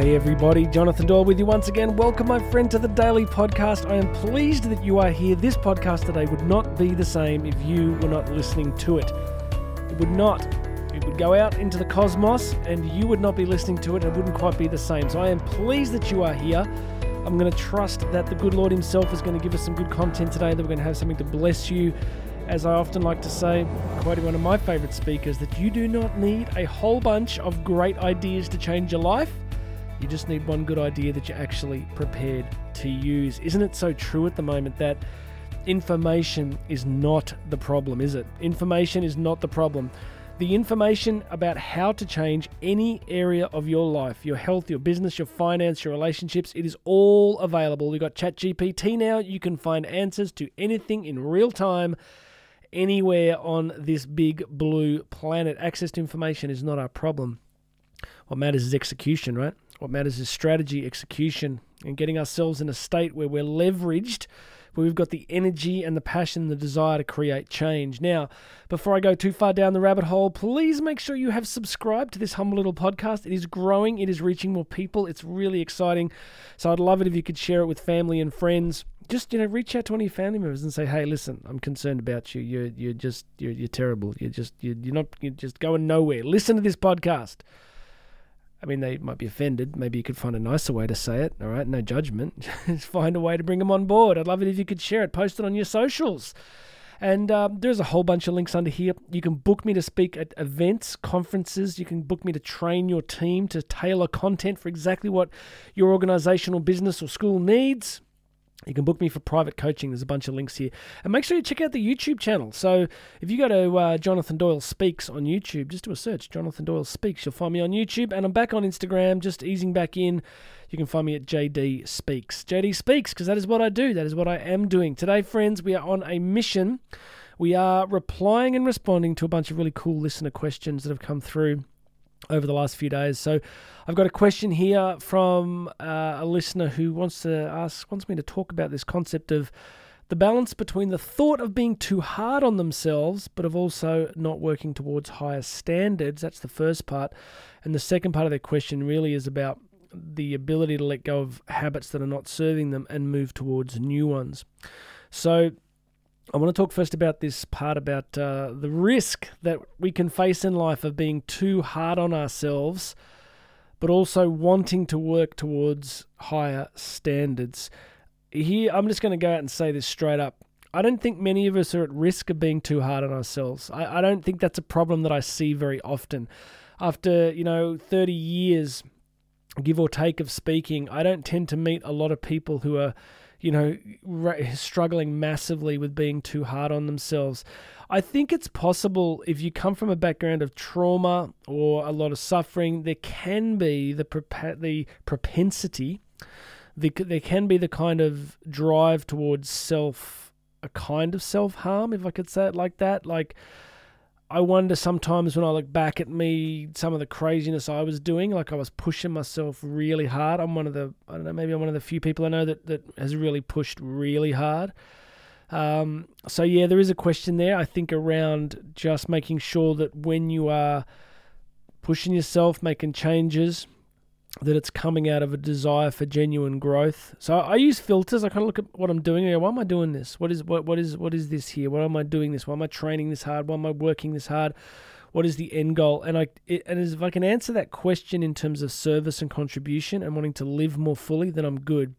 Hey everybody, Jonathan Doyle with you once again. Welcome, my friend, to the Daily Podcast. I am pleased that you are here. This podcast today would not be the same if you were not listening to it. It would not. It would go out into the cosmos and you would not be listening to it. It wouldn't quite be the same. So I am pleased that you are here. I'm going to trust that the good Lord Himself is going to give us some good content today, that we're going to have something to bless you. As I often like to say, quoting one of my favorite speakers, that you do not need a whole bunch of great ideas to change your life. You just need one good idea that you're actually prepared to use. Isn't it so true at the moment that information is not the problem, is it? Information is not the problem. The information about how to change any area of your life, your health, your business, your finance, your relationships, it is all available. We've got ChatGPT now. You can find answers to anything in real time anywhere on this big blue planet. Access to information is not our problem. What matters is execution, right? What matters is strategy, execution, and getting ourselves in a state where we're leveraged, where we've got the energy and the passion the desire to create change. Now, before I go too far down the rabbit hole, please make sure you have subscribed to this humble little podcast. It is growing, it is reaching more people. It's really exciting. So I'd love it if you could share it with family and friends. Just you know, reach out to your family members and say, "Hey, listen, I'm concerned about you. You're you're just you're, you're terrible. You're just you're, you're not you're just going nowhere. Listen to this podcast." I mean, they might be offended. Maybe you could find a nicer way to say it. All right, no judgment. Just find a way to bring them on board. I'd love it if you could share it, post it on your socials. And um, there's a whole bunch of links under here. You can book me to speak at events, conferences. You can book me to train your team to tailor content for exactly what your organizational business or school needs. You can book me for private coaching. There's a bunch of links here. And make sure you check out the YouTube channel. So if you go to uh, Jonathan Doyle Speaks on YouTube, just do a search, Jonathan Doyle Speaks. You'll find me on YouTube. And I'm back on Instagram, just easing back in. You can find me at JD Speaks. JD Speaks, because that is what I do. That is what I am doing. Today, friends, we are on a mission. We are replying and responding to a bunch of really cool listener questions that have come through over the last few days. So I've got a question here from uh, a listener who wants to ask wants me to talk about this concept of the balance between the thought of being too hard on themselves but of also not working towards higher standards. That's the first part. And the second part of their question really is about the ability to let go of habits that are not serving them and move towards new ones. So I want to talk first about this part about uh, the risk that we can face in life of being too hard on ourselves, but also wanting to work towards higher standards. Here, I'm just going to go out and say this straight up. I don't think many of us are at risk of being too hard on ourselves. I, I don't think that's a problem that I see very often. After, you know, 30 years, give or take, of speaking, I don't tend to meet a lot of people who are you know, struggling massively with being too hard on themselves. I think it's possible if you come from a background of trauma or a lot of suffering, there can be the prop- the propensity, the, there can be the kind of drive towards self, a kind of self harm, if I could say it like that, like I wonder sometimes when I look back at me, some of the craziness I was doing, like I was pushing myself really hard. I'm one of the, I don't know, maybe I'm one of the few people I know that, that has really pushed really hard. Um, so, yeah, there is a question there, I think, around just making sure that when you are pushing yourself, making changes, that it's coming out of a desire for genuine growth. So I use filters. I kind of look at what I'm doing. Why am I doing this? What is what what is what is this here? Why am I doing this? Why am I training this hard? Why am I working this hard? What is the end goal? And I it, and if I can answer that question in terms of service and contribution and wanting to live more fully, then I'm good.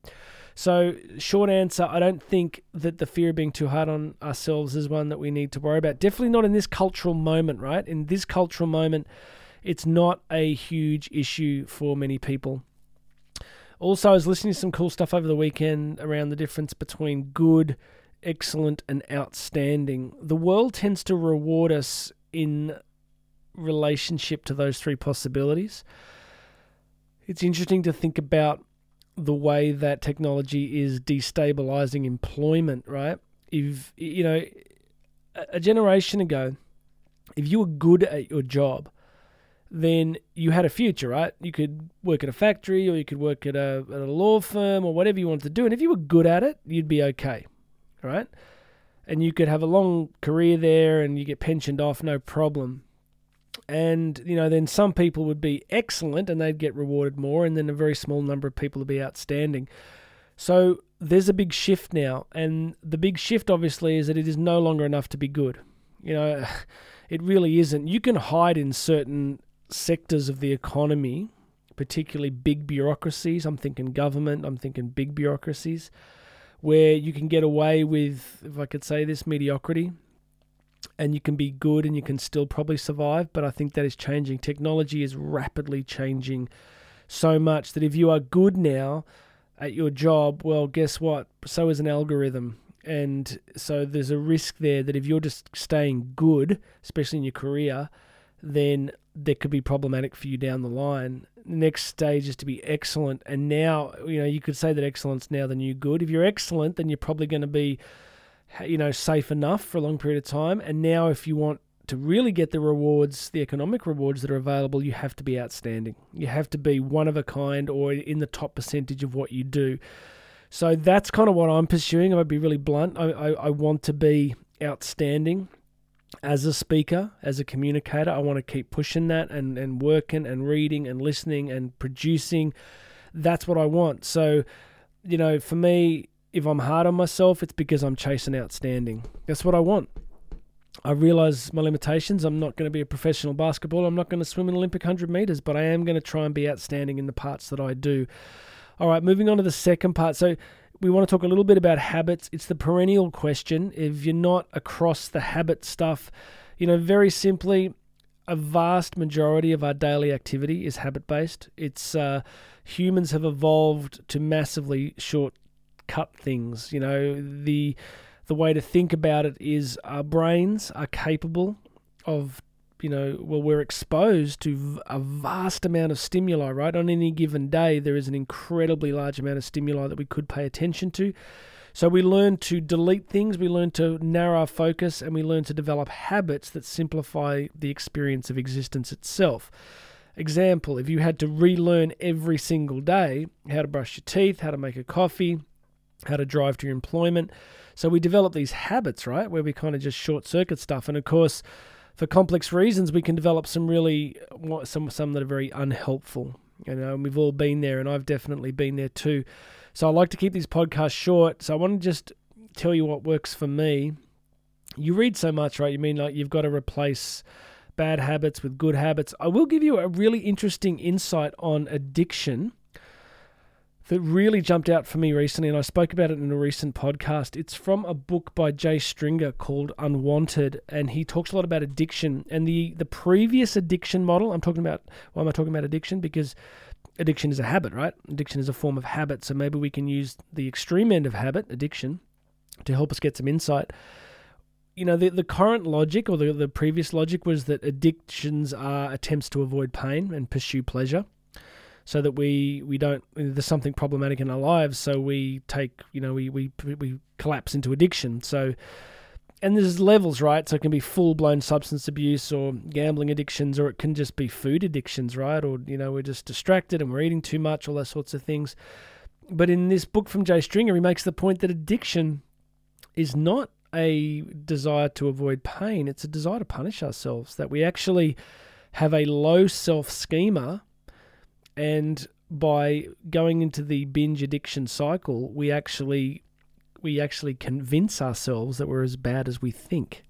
So, short answer, I don't think that the fear of being too hard on ourselves is one that we need to worry about. Definitely not in this cultural moment, right? In this cultural moment, it's not a huge issue for many people. Also, I was listening to some cool stuff over the weekend around the difference between good, excellent, and outstanding. The world tends to reward us in relationship to those three possibilities. It's interesting to think about the way that technology is destabilizing employment, right? If, you know, a generation ago, if you were good at your job, then you had a future, right? You could work at a factory or you could work at a, at a law firm or whatever you wanted to do. And if you were good at it, you'd be okay, right? And you could have a long career there and you get pensioned off, no problem. And, you know, then some people would be excellent and they'd get rewarded more, and then a very small number of people would be outstanding. So there's a big shift now. And the big shift, obviously, is that it is no longer enough to be good. You know, it really isn't. You can hide in certain sectors of the economy, particularly big bureaucracies. I'm thinking government, I'm thinking big bureaucracies, where you can get away with, if I could say this, mediocrity and you can be good and you can still probably survive. But I think that is changing. Technology is rapidly changing so much that if you are good now at your job, well, guess what? So is an algorithm. And so there's a risk there that if you're just staying good, especially in your career, then that could be problematic for you down the line. The next stage is to be excellent. And now, you know, you could say that excellence now the new good. If you're excellent, then you're probably going to be you know, safe enough for a long period of time. And now, if you want to really get the rewards, the economic rewards that are available, you have to be outstanding. You have to be one of a kind or in the top percentage of what you do. So that's kind of what I'm pursuing. I'd be really blunt. I, I, I want to be outstanding as a speaker, as a communicator. I want to keep pushing that and, and working and reading and listening and producing. That's what I want. So, you know, for me, if I'm hard on myself, it's because I'm chasing outstanding. That's what I want. I realize my limitations. I'm not going to be a professional basketballer. I'm not going to swim an Olympic 100 meters, but I am going to try and be outstanding in the parts that I do. All right, moving on to the second part. So, we want to talk a little bit about habits. It's the perennial question. If you're not across the habit stuff, you know, very simply, a vast majority of our daily activity is habit based. It's uh, humans have evolved to massively short cut things. You know, the the way to think about it is our brains are capable of you know, well, we're exposed to a vast amount of stimuli, right? On any given day, there is an incredibly large amount of stimuli that we could pay attention to. So we learn to delete things, we learn to narrow our focus, and we learn to develop habits that simplify the experience of existence itself. Example, if you had to relearn every single day how to brush your teeth, how to make a coffee, how to drive to your employment. So we develop these habits, right, where we kind of just short circuit stuff. And of course, for complex reasons, we can develop some really uh, some some that are very unhelpful. You know, and we've all been there, and I've definitely been there too. So I like to keep these podcasts short. So I want to just tell you what works for me. You read so much, right? You mean like you've got to replace bad habits with good habits. I will give you a really interesting insight on addiction that really jumped out for me recently, and I spoke about it in a recent podcast. It's from a book by Jay Stringer called Unwanted, and he talks a lot about addiction. And the, the previous addiction model, I'm talking about, why am I talking about addiction? Because addiction is a habit, right? Addiction is a form of habit. So maybe we can use the extreme end of habit, addiction, to help us get some insight. You know, the, the current logic or the, the previous logic was that addictions are attempts to avoid pain and pursue pleasure so that we we don't there's something problematic in our lives so we take you know we we we collapse into addiction. So and there's levels right? So it can be full blown substance abuse or gambling addictions or it can just be food addictions right? Or you know we're just distracted and we're eating too much all those sorts of things. But in this book from Jay Stringer he makes the point that addiction is not a desire to avoid pain. It's a desire to punish ourselves that we actually have a low self schema and by going into the binge addiction cycle, we actually we actually convince ourselves that we're as bad as we think.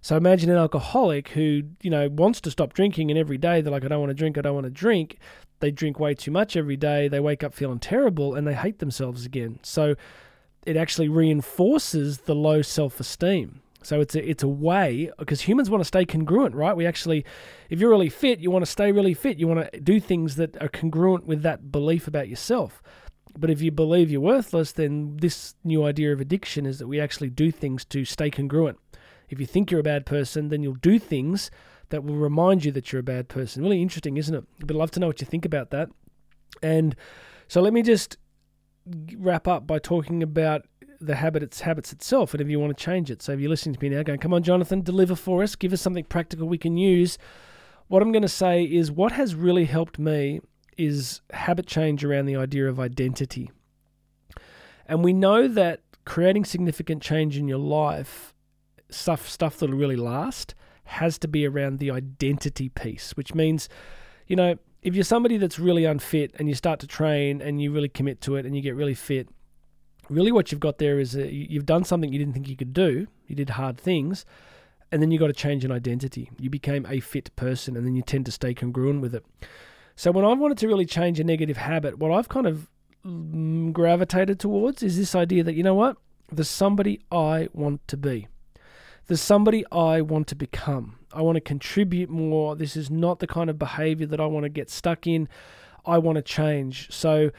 So imagine an alcoholic who, you know, wants to stop drinking and every day they're like, I don't want to drink, I don't want to drink. They drink way too much every day, they wake up feeling terrible and they hate themselves again. So it actually reinforces the low self esteem. So it's a, it's a way because humans want to stay congruent, right? We actually, if you're really fit, you want to stay really fit. You want to do things that are congruent with that belief about yourself. But if you believe you're worthless, then this new idea of addiction is that we actually do things to stay congruent. If you think you're a bad person, then you'll do things that will remind you that you're a bad person. Really interesting, isn't it? But I'd love to know what you think about that. And so let me just wrap up by talking about the habit its habits itself and if you want to change it. So if you're listening to me now going, come on, Jonathan, deliver for us, give us something practical we can use. What I'm going to say is what has really helped me is habit change around the idea of identity. And we know that creating significant change in your life, stuff stuff that'll really last, has to be around the identity piece, which means, you know, if you're somebody that's really unfit and you start to train and you really commit to it and you get really fit, really what you've got there is you've done something you didn't think you could do. You did hard things, and then you got to change an identity. You became a fit person, and then you tend to stay congruent with it. So when I wanted to really change a negative habit, what I've kind of mm, gravitated towards is this idea that you know what, there's somebody I want to be. There's somebody I want to become. I want to contribute more. This is not the kind of behavior that I want to get stuck in. I want to change. So,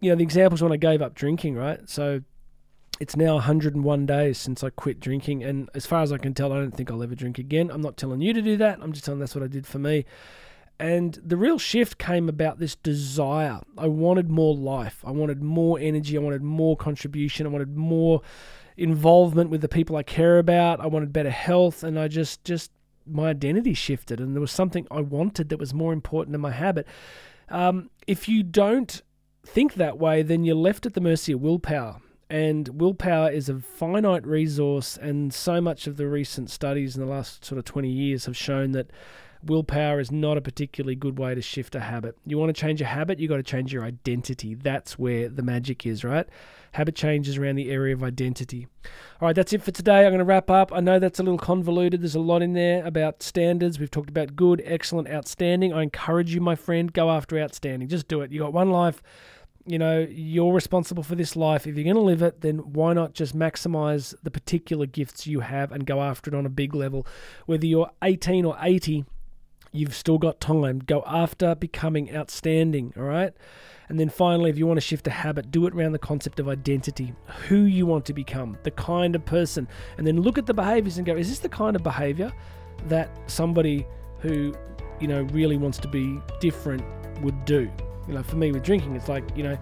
you know, the examples when I gave up drinking, right? So it's now 101 days since I quit drinking. And as far as I can tell, I don't think I'll ever drink again. I'm not telling you to do that. I'm just telling that's what I did for me. And the real shift came about this desire. I wanted more life. I wanted more energy. I wanted more contribution. I wanted more involvement with the people I care about. I wanted better health, and I just just my identity shifted, and there was something I wanted that was more important than my habit. Um, if you don't think that way, then you're left at the mercy of willpower. And willpower is a finite resource, and so much of the recent studies in the last sort of 20 years have shown that willpower is not a particularly good way to shift a habit. You want to change a habit, you've got to change your identity. That's where the magic is, right? habit changes around the area of identity. All right, that's it for today. I'm going to wrap up. I know that's a little convoluted. There's a lot in there about standards. We've talked about good, excellent, outstanding. I encourage you, my friend, go after outstanding. Just do it. You got one life. You know, you're responsible for this life. If you're going to live it, then why not just maximize the particular gifts you have and go after it on a big level? Whether you're 18 or 80, you've still got time. Go after becoming outstanding, all right? And then finally, if you want to shift a habit, do it around the concept of identity, who you want to become, the kind of person. And then look at the behaviors and go, is this the kind of behavior that somebody who, you know, really wants to be different would do? You know, for me with drinking, it's like, you know,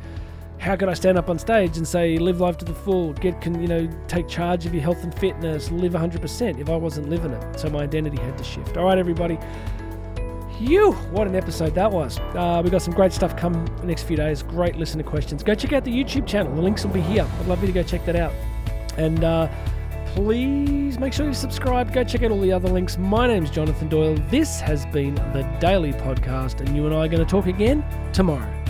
how could I stand up on stage and say live life to the full, get can you know take charge of your health and fitness, live 100% if I wasn't living it? So my identity had to shift. All right, everybody. You, what an episode that was. Uh, we got some great stuff coming the next few days. Great listener questions. Go check out the YouTube channel. The links will be here. I'd love you to go check that out. And uh, please make sure you subscribe. Go check out all the other links. My name's Jonathan Doyle. This has been the Daily Podcast, and you and I are going to talk again tomorrow.